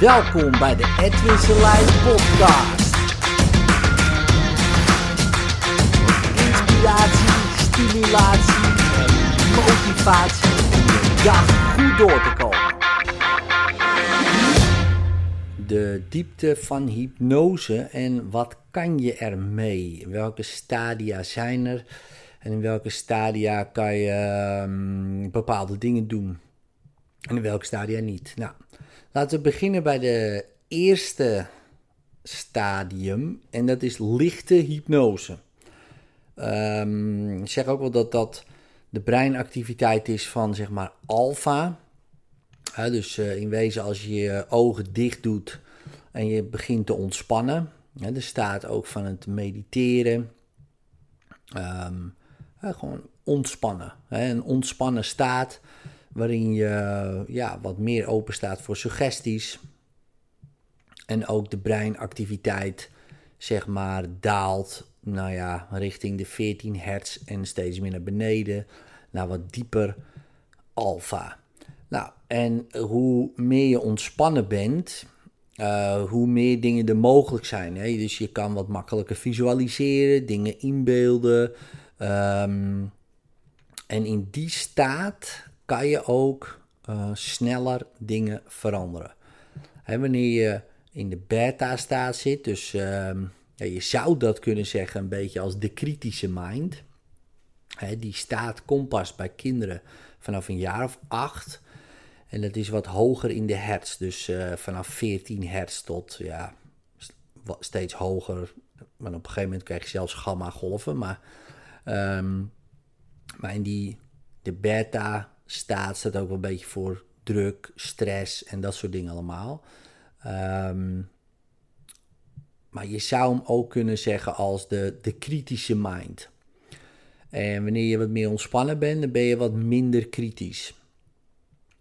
Welkom bij de Edwin Selijn podcast. Inspiratie, stimulatie en motivatie om dag goed door te komen. De diepte van hypnose en wat kan je ermee? Welke stadia zijn er? En in welke stadia kan je ehm, bepaalde dingen doen? En in welke stadia niet? Nou, laten we beginnen bij de eerste stadium. En dat is lichte hypnose. Ehm, ik zeg ook wel dat dat de breinactiviteit is van zeg maar alfa. dus uh, in wezen als je je ogen dicht doet en je begint te ontspannen. De staat ook van het mediteren. Ehm, gewoon ontspannen. Een ontspannen staat waarin je ja, wat meer open staat voor suggesties. En ook de breinactiviteit, zeg maar, daalt, nou ja, richting de 14 hertz en steeds meer naar beneden, naar wat dieper alfa. Nou, en hoe meer je ontspannen bent, uh, hoe meer dingen er mogelijk zijn. Hè? Dus je kan wat makkelijker visualiseren, dingen inbeelden. Um, en in die staat kan je ook uh, sneller dingen veranderen. Hè, wanneer je in de beta-staat zit, dus um, ja, je zou dat kunnen zeggen een beetje als de kritische mind. Die staat kompas bij kinderen vanaf een jaar of acht. En dat is wat hoger in de hertz. Dus uh, vanaf 14 hertz tot ja, steeds hoger. Maar op een gegeven moment krijg je zelfs gamma-golven. Maar, um, maar in die, de beta-staat staat ook wel een beetje voor druk, stress en dat soort dingen allemaal. Um, maar je zou hem ook kunnen zeggen als de, de kritische mind. En wanneer je wat meer ontspannen bent, dan ben je wat minder kritisch.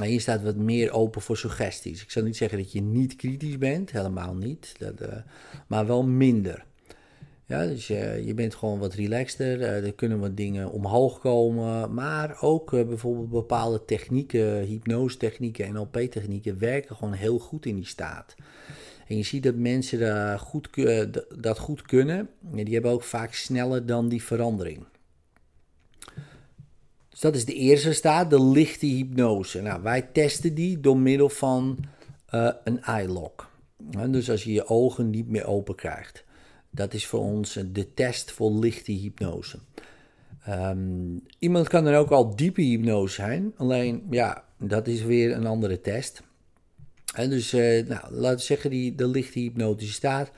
En je staat wat meer open voor suggesties. Ik zou niet zeggen dat je niet kritisch bent, helemaal niet, dat, uh, maar wel minder. Ja, dus je, je bent gewoon wat relaxter, uh, er kunnen wat dingen omhoog komen, maar ook uh, bijvoorbeeld bepaalde technieken, hypnose-technieken, NLP-technieken werken gewoon heel goed in die staat. En je ziet dat mensen dat goed, dat goed kunnen, en die hebben ook vaak sneller dan die verandering. Dus dat is de eerste staat, de lichte hypnose. Nou, wij testen die door middel van een eye lock. dus als je je ogen niet meer open krijgt. Dat is voor ons de test voor lichte hypnose. Um, iemand kan dan ook al diepe hypnose zijn. Alleen, ja, dat is weer een andere test. En dus, uh, nou, laten we zeggen, die, de lichte hypnotische staat.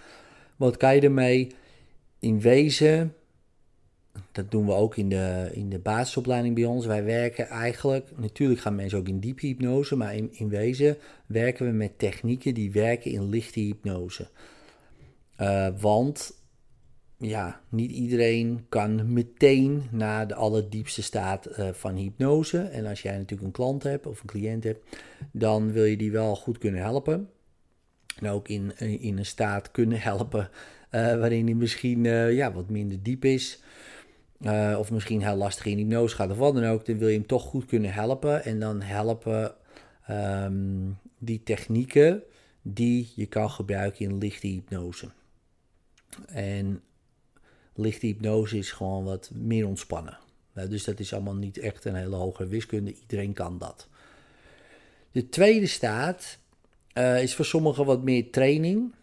Wat kan je ermee? In wezen dat doen we ook in de, in de basisopleiding bij ons. Wij werken eigenlijk, natuurlijk gaan mensen ook in diepe hypnose, maar in, in wezen werken we met technieken die werken in lichte hypnose. Uh, want ja, niet iedereen kan meteen naar de allerdiepste staat uh, van hypnose. En als jij natuurlijk een klant hebt of een cliënt hebt, dan wil je die wel goed kunnen helpen. En ook in, in een staat kunnen helpen waarin die misschien ja, wat minder diep is. Of misschien heel lastig in hypnose gaat of wat dan ook, dan wil je hem toch goed kunnen helpen. En dan helpen um, die technieken die je kan gebruiken in lichte hypnose. En lichte hypnose is gewoon wat meer ontspannen. Nou, dus dat is allemaal niet echt een hele hoge wiskunde. Iedereen kan dat. De tweede staat uh, is voor sommigen wat meer training.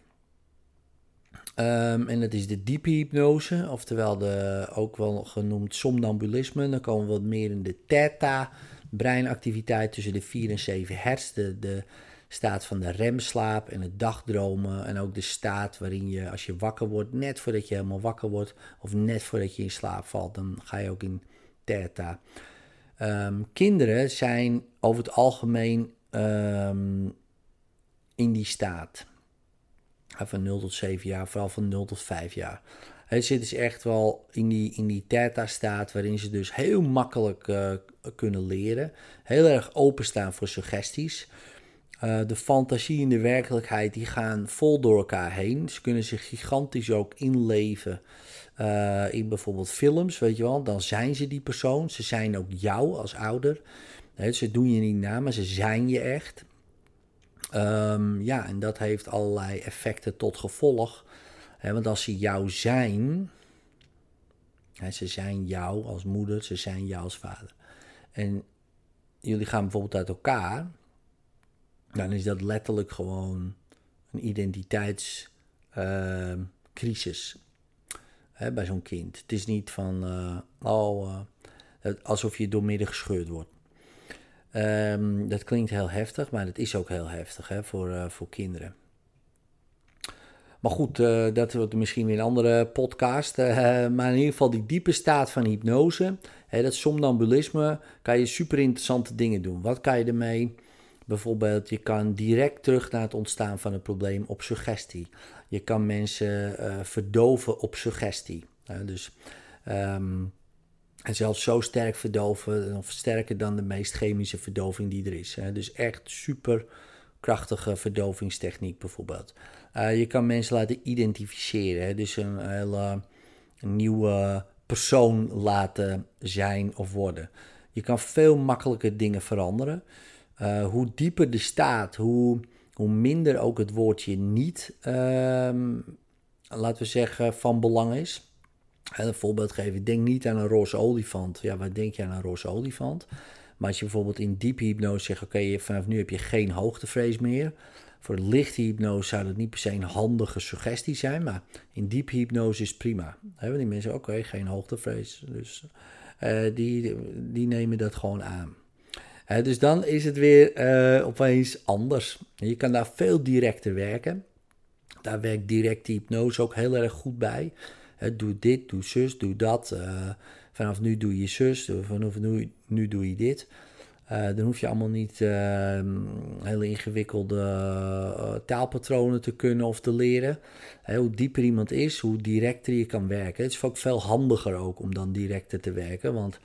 Um, en dat is de diepe hypnose, oftewel de, ook wel genoemd somnambulisme. Dan komen we wat meer in de theta, breinactiviteit tussen de 4 en 7 hertz. De, de staat van de remslaap en het dagdromen. En ook de staat waarin je, als je wakker wordt, net voordat je helemaal wakker wordt, of net voordat je in slaap valt, dan ga je ook in theta. Um, kinderen zijn over het algemeen um, in die staat van 0 tot 7 jaar, vooral van 0 tot 5 jaar. Het zit dus echt wel in die, in die theta-staat waarin ze dus heel makkelijk uh, kunnen leren. Heel erg openstaan voor suggesties. Uh, de fantasie en de werkelijkheid die gaan vol door elkaar heen. Ze kunnen zich gigantisch ook inleven uh, in bijvoorbeeld films, weet je wel. Dan zijn ze die persoon. Ze zijn ook jou als ouder. ze doen je niet na, maar ze zijn je echt. Ehm, ja, en dat heeft allerlei effecten tot gevolg. Want als ze jou zijn, ze zijn jou als moeder, ze zijn jou als vader. En jullie gaan bijvoorbeeld uit elkaar, dan is dat letterlijk gewoon een identiteitscrisis uh, bij zo'n kind. Het is niet van, uh, oh, uh, alsof je doormidden gescheurd wordt. Um, dat klinkt heel heftig, maar dat is ook heel heftig hè, voor, voor kinderen. Maar goed, dat wordt misschien weer een andere podcast. maar in ieder geval die diepe staat van hypnose, hè, dat somnambulisme, kan je super interessante dingen doen. Wat kan je ermee? Bijvoorbeeld, je kan direct terug naar het ontstaan van het probleem op suggestie. Je kan mensen uh, verdoven op suggestie. Dus, um, en zelfs zo sterk verdoven, of sterker dan de meest chemische verdoving die er is. Dus echt super krachtige verdovingstechniek bijvoorbeeld. Uh, je kan mensen laten identificeren. Dus een hele nieuwe persoon laten zijn of worden. Je kan veel makkelijker dingen veranderen. Uh, hoe dieper de staat, hoe, hoe minder ook het woordje niet, uh, laten we zeggen, van belang is. En een voorbeeld geven, denk niet aan een roze olifant. Ja, waar denk je aan een roze olifant? Maar als je bijvoorbeeld in diepe hypnose zegt, oké, vanaf nu heb je geen hoogtevrees meer. Voor lichte hypnose zou dat niet per se een handige suggestie zijn, maar in diepe hypnose is prima. Hebben die mensen, oké, geen hoogtevrees. Dus uh, die, die nemen dat gewoon aan dus dan is het weer uh, opeens anders. Je kan daar veel directer werken. Daar werkt directe hypnose ook heel erg goed bij. doe dit, doe zus, doe dat. Uh, vanaf nu doe je zus, vanaf nu, nu doe je dit. Uh, dan hoef je allemaal niet hele ingewikkelde taalpatronen te kunnen of te leren. hoe dieper iemand is, hoe directer je kan werken. Het is ook veel handiger ook om dan directer te werken. Want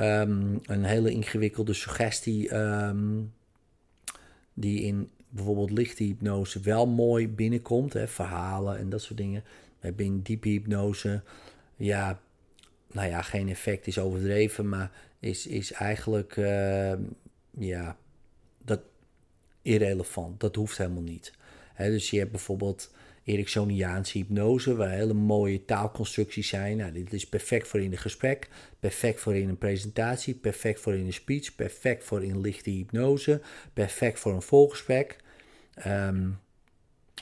um, een hele ingewikkelde suggestie um, die in bijvoorbeeld lichte hypnose wel mooi binnenkomt, hè, verhalen en dat soort dingen. Binnen diepe hypnose, ja, nou ja, geen effect is overdreven, maar is, is eigenlijk, uh, ja, dat irrelevant. Dat hoeft helemaal niet. Dus je hebt bijvoorbeeld Ericksoniaanse hypnose, waar hele mooie taalconstructies zijn. Nou, dit is perfect voor in een gesprek, perfect voor in een presentatie, perfect voor in een speech, perfect voor in lichte hypnose, perfect voor een volgesprek. Um,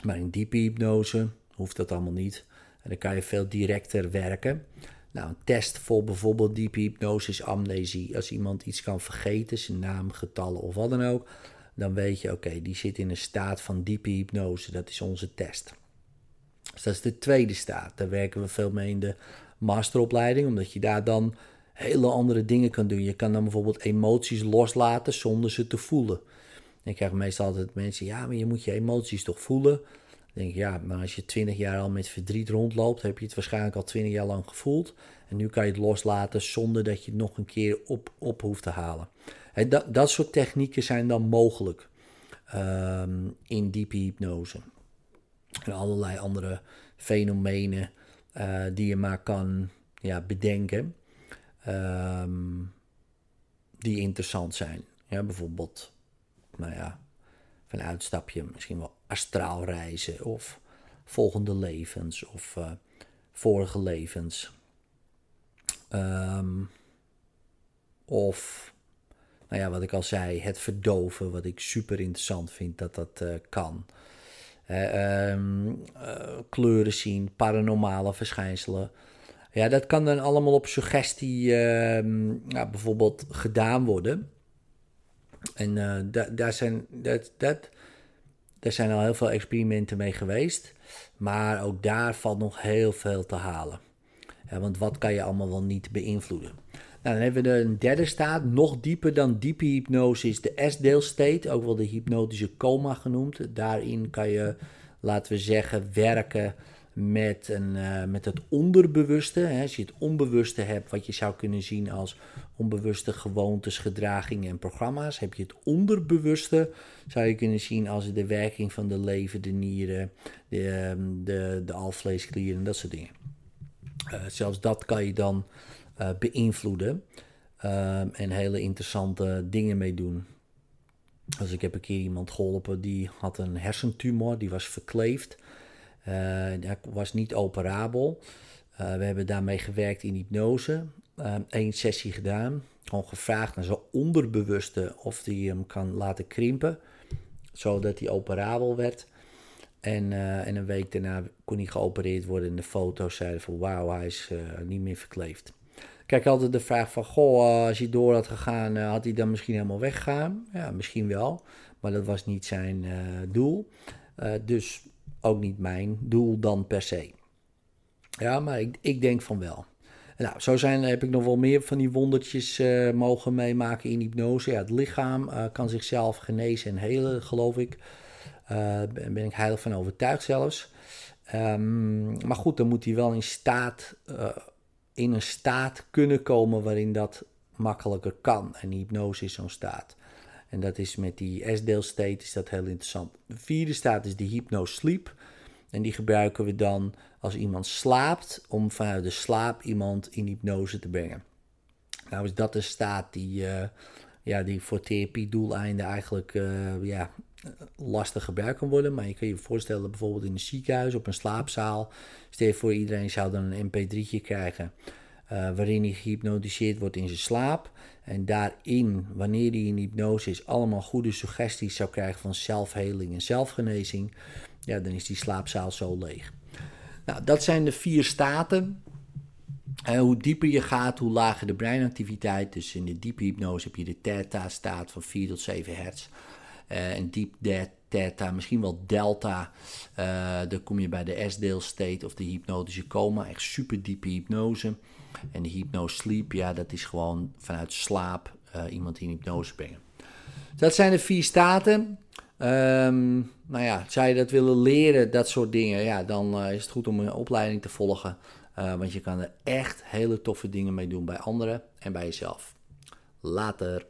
maar in diepe hypnose hoeft dat allemaal niet. En dan kan je veel directer werken. Nou, een test voor bijvoorbeeld diepe hypnose is amnesie. Als iemand iets kan vergeten, zijn naam, getallen of wat dan ook, dan weet je, oké, die zit in een staat van diepe hypnose. Dat is onze test. Dus dat is de tweede staat. Daar werken we veel mee in de masteropleiding, omdat je daar dan hele andere dingen kan doen. Je kan dan bijvoorbeeld emoties loslaten zonder ze te voelen. Ik krijg meestal altijd mensen, ja, maar je moet je emoties toch voelen? Denk ik, ja, maar als je twintig jaar al met verdriet rondloopt, heb je het waarschijnlijk al twintig jaar lang gevoeld. En nu kan je het loslaten zonder dat je het nog een keer op, op hoeft te halen. dat, dat soort technieken zijn dan mogelijk um, in diepe hypnose en allerlei andere fenomenen uh, die je maar kan ja, bedenken, um, die interessant zijn. Ja, bijvoorbeeld, nou ja, van uitstapje misschien wel astraal reizen of volgende levens of uh, vorige levens. Um, of, nou ja, wat ik al zei, het verdoven, wat ik super interessant vind dat dat uh, kan. Ehm, eh, kleuren zien, paranormale verschijnselen. Ja, dat kan dan allemaal op suggestie uh, bijvoorbeeld gedaan worden. En uh, daar, zijn, dat, dat, daar zijn al heel veel experimenten mee geweest. Maar ook daar valt nog heel veel te halen. Ja, want wat kan je allemaal wel niet beïnvloeden? Nou, dan hebben we een derde staat, nog dieper dan diepe hypnose, is de S-deel ook wel de hypnotische coma genoemd. Daarin kan je, laten we zeggen, werken met, een, uh, met het onderbewuste. Hè. Als je het onbewuste hebt, wat je zou kunnen zien als onbewuste gewoontes, gedragingen en programma's, heb je het onderbewuste, zou je kunnen zien als de werking van de lever, de nieren, de, ehm, de, de alvleesklieren, dat soort dingen. Uh, zelfs dat kan je dan uh, beïnvloeden um, en hele interessante dingen mee doen. Dus ik heb een keer iemand geholpen die had een hersentumor, die was verkleefd. Dat was niet operabel. Uh, we hebben daarmee gewerkt in hypnose. Eén sessie gedaan. Gewoon gevraagd naar zijn onderbewuste of hij hem kan laten krimpen. Zodat hij operabel werd. En, en een week daarna kon hij geopereerd worden. En de foto's zeiden van wauw, hij is niet meer verkleefd. Kijk, altijd de vraag van, goh, als hij door had gegaan, had hij dan misschien helemaal weggegaan? Ja, misschien wel, maar dat was niet zijn uh, doel. Dus ook niet mijn doel dan per se. Ja, maar ik, ik denk van wel. Nou, zo zijn, heb ik nog wel meer van die wondertjes mogen meemaken in hypnose. Ja, het lichaam kan zichzelf genezen en helen, geloof ik. Daar ben ik heilig van overtuigd zelfs. Um, maar goed, dan moet hij wel in staat in een staat kunnen komen waarin dat makkelijker kan. En hypnose is zo'n staat. En dat is met die S-deel state is dat heel interessant. De vierde staat is de hypnosleep. En die gebruiken we dan als iemand slaapt, om vanuit de slaap iemand in hypnose te brengen. Nou is dat een staat die, uh, ja, die voor therapiedoeleinden eigenlijk uh, ja, lastig gebruikt kan worden. Maar je kan je voorstellen bijvoorbeeld in een ziekenhuis, op een slaapzaal. Stel je voor iedereen zou dan een mp3'tje krijgen. Uh, waarin hij gehypnotiseerd wordt in zijn slaap. En daarin, wanneer hij in hypnose is, allemaal goede suggesties zou krijgen van zelfheling en zelfgenezing. Ja, dan is die slaapzaal zo leeg. Nou, dat zijn de vier staten. En hoe dieper je gaat, hoe lager de breinactiviteit. Dus in de diepe hypnose heb je de theta-staat van 4 tot 7 hertz. Uh, en diep theta, misschien wel delta. Uh, dan kom je bij de S-deel state of de hypnotische coma. Echt super diepe hypnose. En de hypnosleep, ja, dat is gewoon vanuit slaap uh, iemand in hypnose brengen. Dat zijn de vier staten. Um, nou ja, zou je dat willen leren, dat soort dingen, ja, dan is het goed om een opleiding te volgen. Want je kan er echt hele toffe dingen mee doen bij anderen en bij jezelf. Later.